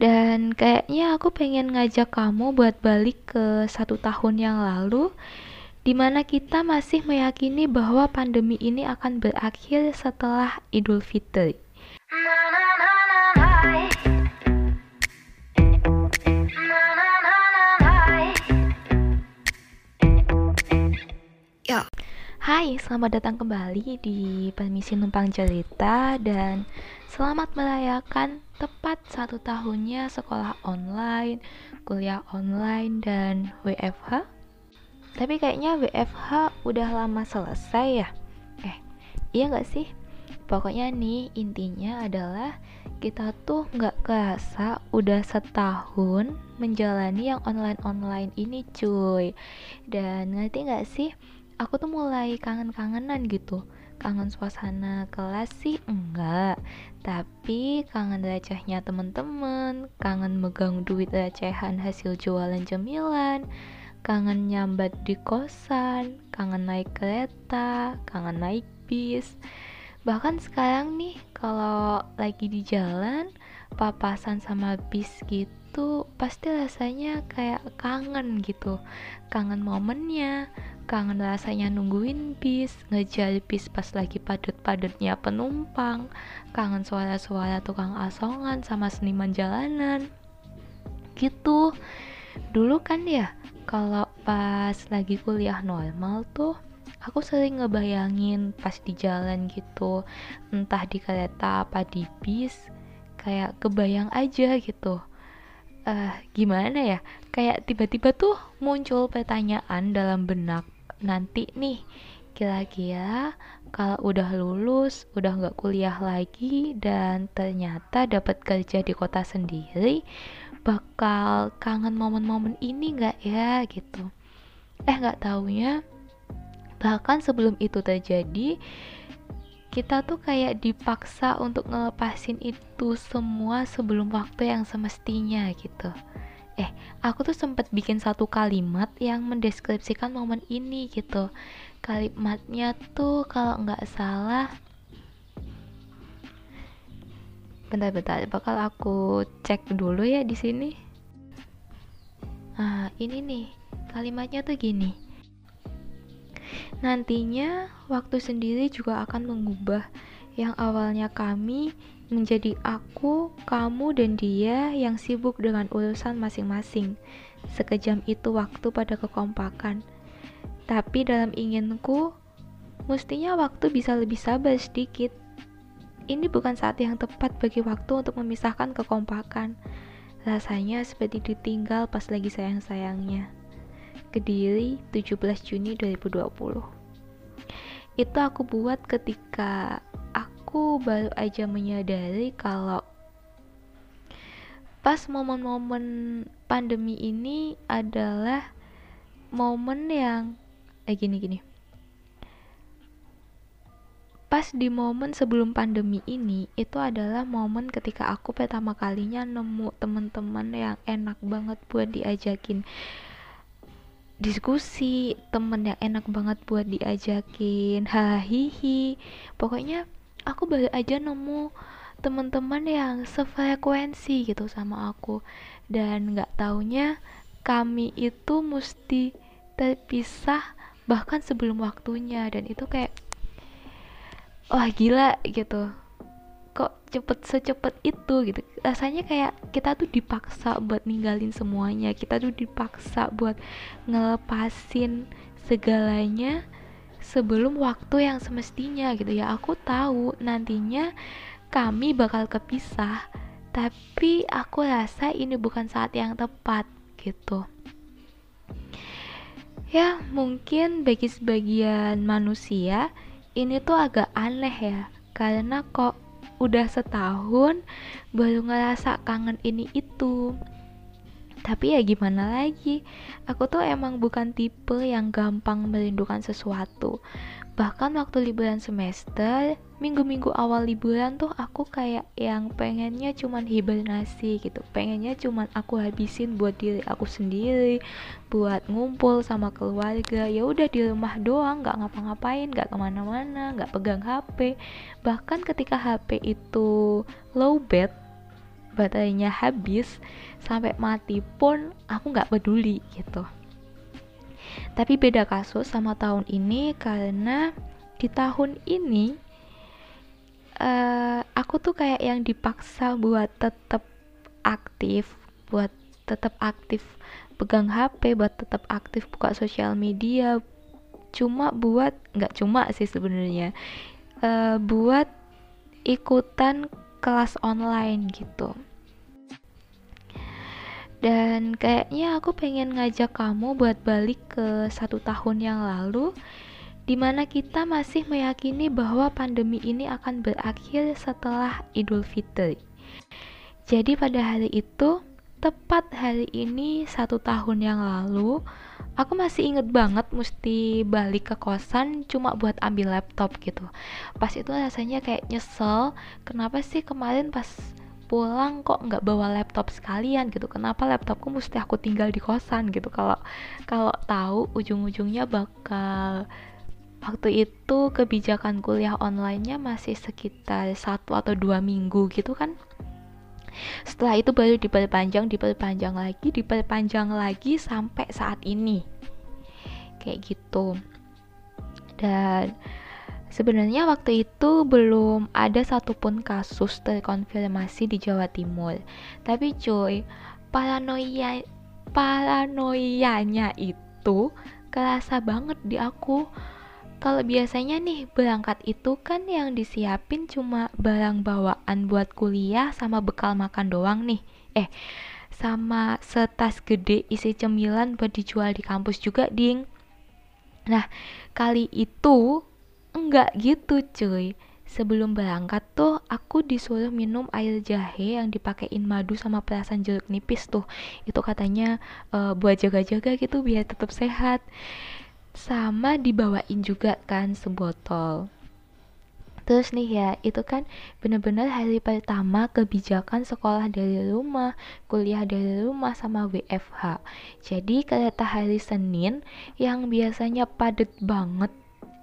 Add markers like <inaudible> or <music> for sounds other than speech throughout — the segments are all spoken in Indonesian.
Dan kayaknya aku pengen ngajak kamu buat balik ke satu tahun yang lalu di mana kita masih meyakini bahwa pandemi ini akan berakhir setelah Idul Fitri. Ya. Hai, selamat datang kembali di Permisi Numpang Cerita dan selamat merayakan tepat satu tahunnya sekolah online, kuliah online, dan WFH. Tapi kayaknya WFH udah lama selesai ya. Eh, iya gak sih? Pokoknya nih intinya adalah kita tuh nggak kerasa udah setahun menjalani yang online-online ini cuy. Dan ngerti nggak sih? aku tuh mulai kangen-kangenan gitu kangen suasana kelas sih enggak. Tapi kangen recehnya temen-temen kangen megang duit recehan hasil jualan cemilan kangen nyambat di kosan kangen naik kereta kangen naik bis. Bahkan sekarang nih kalau lagi di jalan papasan sama bis gitu pasti rasanya kayak kangen gitu. Kangen momennya kangen rasanya nungguin bis, ngejar bis pas lagi padat-padatnya penumpang, kangen suara-suara tukang asongan sama seniman jalanan. Gitu. Dulu kan ya, kalau pas lagi kuliah normal tuh, aku sering ngebayangin pas di jalan gitu, entah di kereta apa di bis, kayak kebayang aja gitu uh, gimana ya kayak tiba-tiba tuh muncul pertanyaan dalam benak nanti nih kira-kira kalau udah lulus, udah nggak kuliah lagi dan ternyata dapat kerja di kota sendiri, bakal kangen momen-momen ini nggak ya gitu. Eh nggak taunya bahkan sebelum itu terjadi kita tuh kayak dipaksa untuk ngelepasin itu semua sebelum waktu yang semestinya gitu eh aku tuh sempet bikin satu kalimat yang mendeskripsikan momen ini gitu. Kalimatnya tuh kalau nggak salah bentar-bentar bakal aku cek dulu ya di sini. Nah ini nih. Kalimatnya tuh gini. Nantinya waktu sendiri juga akan mengubah. Yang awalnya kami menjadi aku, kamu, dan dia yang sibuk dengan urusan masing-masing. Sekejam itu waktu pada kekompakan. Tapi dalam inginku, mestinya waktu bisa lebih sabar sedikit. Ini bukan saat yang tepat bagi waktu untuk memisahkan kekompakan. Rasanya seperti ditinggal pas lagi sayang-sayangnya. Kediri, 17 Juni 2020. Itu aku buat ketika aku baru aja menyadari kalau pas momen-momen pandemi ini adalah momen yang eh gini gini. Pas di momen sebelum pandemi ini itu adalah momen ketika aku pertama kalinya nemu teman-teman yang enak banget buat diajakin diskusi temen yang enak banget buat diajakin hahihi pokoknya aku baru aja nemu teman-teman yang sefrekuensi gitu sama aku. Dan nggak taunya kami itu mesti terpisah bahkan sebelum waktunya. Dan itu kayak wah gila gitu. Kok cepet secepat itu? gitu. Rasanya kayak kita tuh dipaksa buat ninggalin semuanya. Kita tuh dipaksa buat ngelepasin segalanya sebelum waktu yang semestinya gitu ya. Aku tahu nantinya kami bakal kepisah tapi aku rasa ini bukan saat yang tepat gitu. Ya mungkin bagi sebagian manusia ini tuh agak aneh ya karena kok udah setahun baru ngerasa kangen ini itu tapi ya gimana lagi? Aku tuh emang bukan tipe yang gampang merindukan sesuatu. Bahkan waktu liburan semester minggu-minggu awal liburan tuh aku kayak yang pengennya cuman hibernasi gitu. Pengennya cuman aku habisin buat diri aku sendiri buat ngumpul sama keluarga. Ya udah di rumah doang nggak ngapa-ngapain nggak ke mana-mana nggak pegang HP bahkan ketika HP itu low bed baterainya habis sampai mati pun aku nggak peduli gitu. Tapi beda kasus sama tahun ini karena di tahun ini uh, aku tuh kayak yang dipaksa buat tetap aktif buat tetap aktif pegang HP buat tetap aktif buka sosial media cuma buat nggak cuma sih sebenarnya uh, buat ikutan kelas online gitu dan kayaknya aku pengen ngajak kamu buat balik ke satu tahun yang lalu di mana kita masih meyakini bahwa pandemi ini akan berakhir setelah Idul Fitri. Jadi pada hari itu tepat hari ini satu tahun yang lalu aku masih inget banget mesti balik ke kosan cuma buat ambil laptop gitu. Pas itu rasanya kayak nyesel kenapa sih kemarin pas pulang kok nggak bawa laptop sekalian gitu. Kenapa laptopku mesti aku tinggal di kosan gitu? Kalau kalau tahu ujung-ujungnya bakal waktu itu kebijakan kuliah onlinenya masih sekitar satu atau dua minggu gitu kan. Setelah itu baru diperpanjang diperpanjang lagi diperpanjang lagi sampai saat ini. Kayak gitu. Dan Sebenarnya waktu itu belum ada satupun kasus terkonfirmasi di Jawa Timur. Tapi cuy, paranoia paranoianya itu kerasa banget di aku. Kalau biasanya nih berangkat itu kan yang disiapin cuma barang bawaan buat kuliah sama bekal makan doang nih. Eh, sama setas gede isi cemilan buat dijual di kampus juga, ding. Nah, kali itu Enggak gitu cuy. Sebelum berangkat tuh aku disuruh minum air jahe yang dipakein madu sama perasan jeruk nipis tuh. Itu katanya uh, buat jaga-jaga gitu biar tetap sehat. Sama dibawain juga kan sebotol. Terus nih ya, itu kan bener-bener hari pertama kebijakan sekolah dari rumah, kuliah dari rumah sama WFH. Jadi kereta hari Senin yang biasanya padet banget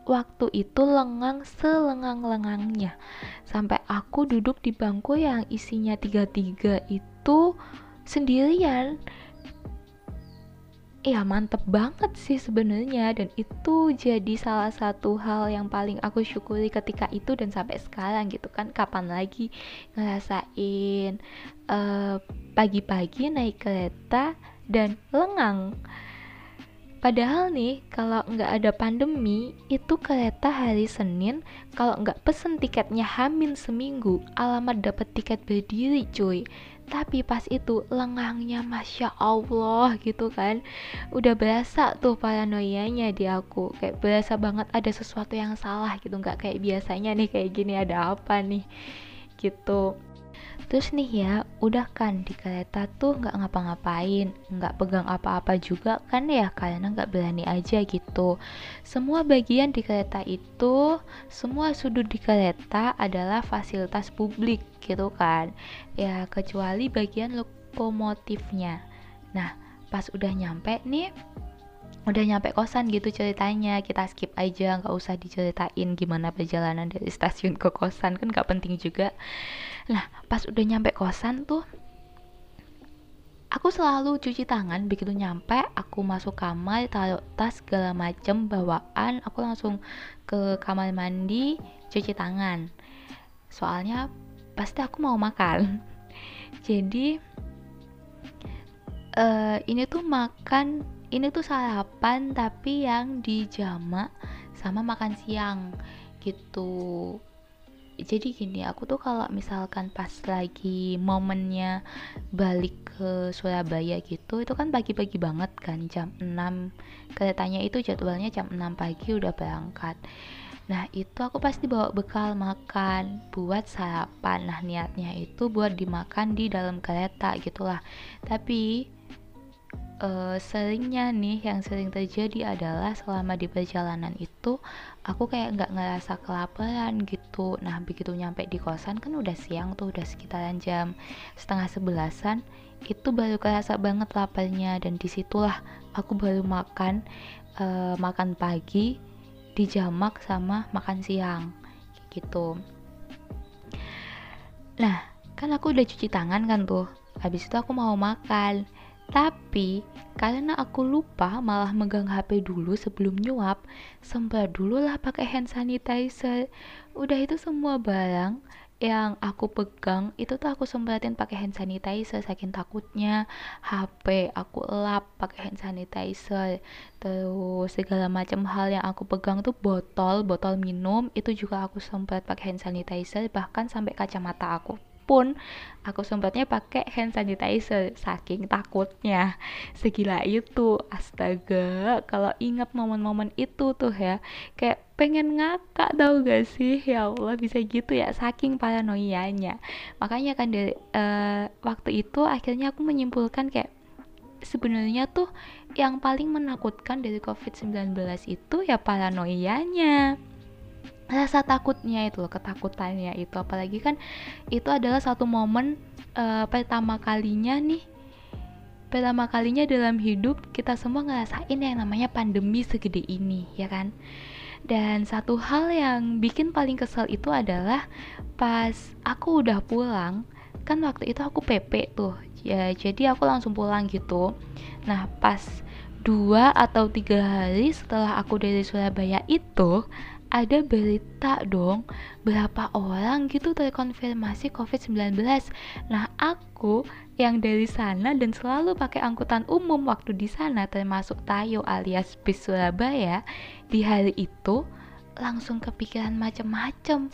waktu itu lengang selengang-lengangnya. Sampai aku duduk di bangku yang isinya tiga-tiga itu sendirian. Ya mantep banget sih sebenarnya. Dan itu jadi salah satu hal yang paling aku syukuri ketika itu dan sampai sekarang gitu kan. Kapan lagi ngerasain uh, pagi-pagi naik kereta dan lengang Padahal nih, kalau nggak ada pandemi, itu kereta hari Senin, kalau nggak pesen tiketnya hamin seminggu, alamat dapat tiket berdiri cuy. Tapi pas itu lengangnya Masya Allah gitu kan. Udah berasa tuh paranoianya di aku. Kayak berasa banget ada sesuatu yang salah gitu. Nggak kayak biasanya nih kayak gini ada apa nih Gitu Terus nih ya, udah kan di kereta tuh nggak ngapa-ngapain, nggak pegang apa-apa juga kan ya, karena nggak berani aja gitu. Semua bagian di kereta itu, semua sudut di kereta adalah fasilitas publik gitu kan. Ya kecuali bagian lokomotifnya. Nah, pas udah nyampe nih, udah nyampe kosan gitu ceritanya kita skip aja nggak usah diceritain gimana perjalanan dari stasiun ke kosan kan nggak penting juga nah pas udah nyampe kosan tuh aku selalu cuci tangan begitu nyampe aku masuk kamar taruh tas segala macem bawaan aku langsung ke kamar mandi cuci tangan. Soalnya pasti aku mau makan. <laughs> Jadi uh, ini tuh makan ini tuh sarapan tapi yang dijamak sama makan siang gitu jadi gini aku tuh kalau misalkan pas lagi momennya balik ke Surabaya gitu itu kan pagi-pagi banget kan jam 6 keretanya itu jadwalnya jam 6 pagi udah berangkat. Nah itu aku pasti bawa bekal makan buat sarapan. Nah niatnya itu buat dimakan di dalam kereta gitulah. Tapi uh, seringnya nih yang sering terjadi adalah selama di perjalanan itu aku kayak nggak ngerasa kelaparan gitu. Nah begitu nyampe di kosan kan udah siang tuh udah sekitaran jam setengah sebelasan itu baru kerasa banget laparnya dan di situlah aku baru makan uh, makan pagi dijamak sama makan siang gitu. Nah kan aku udah cuci tangan kan tuh habis itu aku mau makan tapi karena aku lupa malah megang HP dulu sebelum nyuap sempat dulu lah pakai hand sanitizer. Udah itu semua barang yang aku pegang itu tuh aku semprotin pakai hand sanitizer saking takutnya HP aku lap pakai hand sanitizer. Terus segala macam hal yang aku pegang tuh botol botol minum itu juga aku semprot pakai hand sanitizer bahkan sampai kacamata aku pun aku sempatnya pakai hand sanitizer saking takutnya. Segila itu astaga kalau ingat momen-momen itu tuh ya kayak pengen ngakak tau gak sih? Ya Allah bisa gitu ya saking paranoianya. Makanya kan dari uh, waktu itu akhirnya aku menyimpulkan kayak sebenarnya tuh yang paling menakutkan dari COVID-19 itu ya paranoianya rasa takutnya itu loh ketakutannya itu. Apalagi kan itu adalah satu momen uh, pertama kalinya nih. Pertama kalinya dalam hidup kita semua ngerasain yang namanya pandemi segede ini ya kan? Dan satu hal yang bikin paling kesel itu adalah pas aku udah pulang kan waktu itu aku PP tuh ya jadi aku langsung pulang gitu. Nah pas dua atau tiga hari setelah aku dari Surabaya itu ada berita dong berapa orang gitu terkonfirmasi COVID-19. Nah, aku yang dari sana dan selalu pakai angkutan umum waktu di sana termasuk Tayo alias bis Surabaya di hari itu langsung kepikiran macem-macem.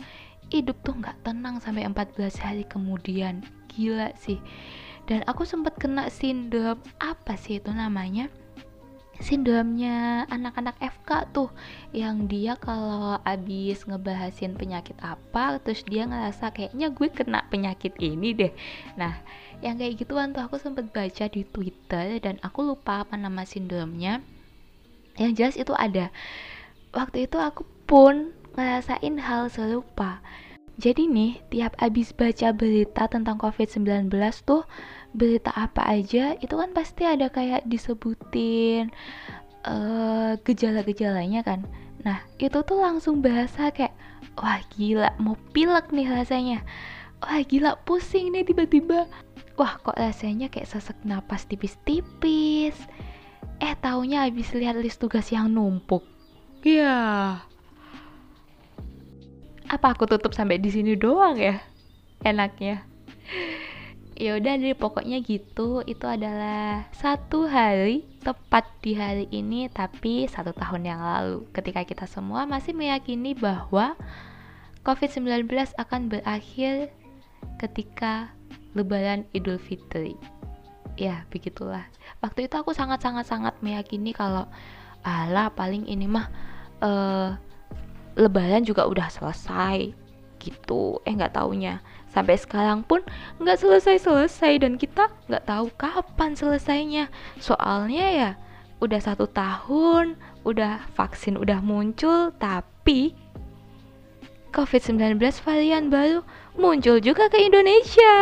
Hidup tuh nggak tenang sampai 14 hari kemudian. Gila sih. Dan aku sempat kena sindrom. Apa sih itu namanya sindromnya anak-anak FK tuh yang dia kalau abis ngebahasin penyakit apa terus dia ngerasa kayaknya gue kena penyakit ini deh. Nah yang kayak gituan tuh aku sempet baca di Twitter dan aku lupa apa nama sindromnya. Yang jelas itu ada. Waktu itu aku pun ngerasain hal serupa jadi nih, tiap abis baca berita tentang COVID-19 tuh berita apa aja itu kan pasti ada kayak disebutin uh, gejala-gejalanya kan. Nah itu tuh langsung bahasa kayak wah gila mau pilek nih rasanya. Wah gila pusing nih tiba-tiba. Wah kok rasanya kayak sesek napas tipis-tipis. Eh taunya habis lihat list tugas yang numpuk. Ya yeah. Apa aku tutup sampai di sini doang ya? Enaknya. Ya udah deh pokoknya gitu. Itu adalah satu hari tepat di hari ini tapi satu tahun yang lalu. Ketika kita semua masih meyakini bahwa COVID-19 akan berakhir ketika lebaran Idul Fitri. Ya begitulah. Waktu itu aku sangat-sangat-sangat meyakini kalau ala paling ini mah uh, lebaran juga udah selesai gitu. Eh nggak taunya. Sampai sekarang pun nggak selesai-selesai dan kita nggak tahu kapan selesainya. Soalnya ya udah satu tahun udah vaksin udah muncul tapi COVID-19 varian baru muncul juga ke Indonesia.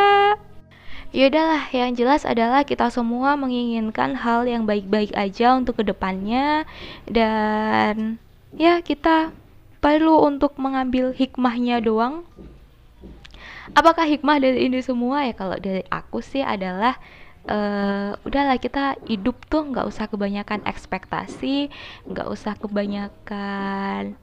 Ya udahlah, yang jelas adalah kita semua menginginkan hal yang baik-baik aja untuk ke depannya. Dan ya kita perlu untuk mengambil hikmahnya doang? Apakah hikmah dari ini semua? Ya kalau dari aku sih adalah uh, udahlah kita hidup tuh nggak usah kebanyakan ekspektasi nggak usah kebanyakan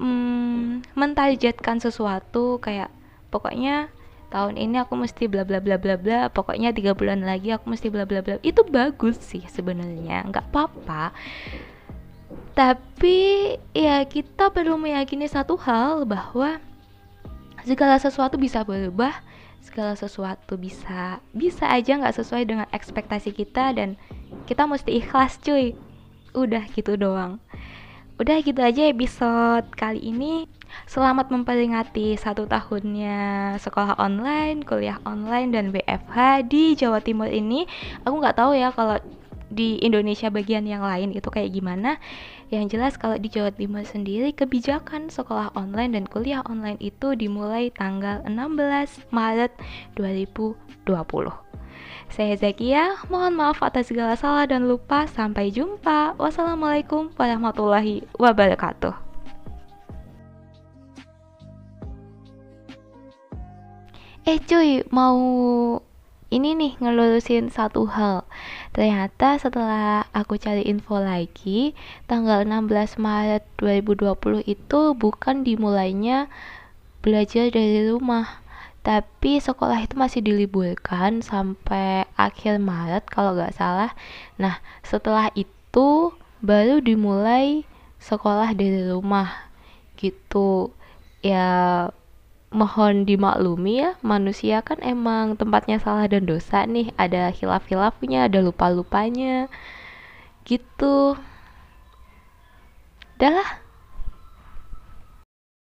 um, mentargetkan sesuatu. Kayak pokoknya tahun ini aku mesti bla bla bla bla bla pokoknya tiga bulan lagi aku mesti bla bla bla. Itu bagus sih sebenarnya nggak apa-apa tapi ya kita perlu meyakini satu hal bahwa segala sesuatu bisa berubah segala sesuatu bisa bisa aja nggak sesuai dengan ekspektasi kita dan kita mesti ikhlas cuy. Udah gitu doang. Udah gitu aja episode kali ini. Selamat memperingati satu tahunnya sekolah online kuliah online dan WFH di Jawa Timur ini. Aku nggak tahu ya kalau di Indonesia bagian yang lain itu kayak gimana yang jelas kalau di Jawa Timur sendiri kebijakan sekolah online dan kuliah online itu dimulai tanggal 16 Maret 2020 saya Zakia, mohon maaf atas segala salah dan lupa. Sampai jumpa. Wassalamualaikum warahmatullahi wabarakatuh. Eh cuy, mau ini nih ngelurusin satu hal. Ternyata setelah aku cari info lagi, tanggal 16 Maret 2020 itu bukan dimulainya belajar dari rumah. Tapi sekolah itu masih diliburkan sampai akhir Maret kalau nggak salah. Nah, setelah itu baru dimulai sekolah dari rumah gitu. Ya mohon dimaklumi ya manusia kan emang tempatnya salah dan dosa nih. Ada hilaf-hilafnya ada lupa-lupanya. Gitu. Udahlah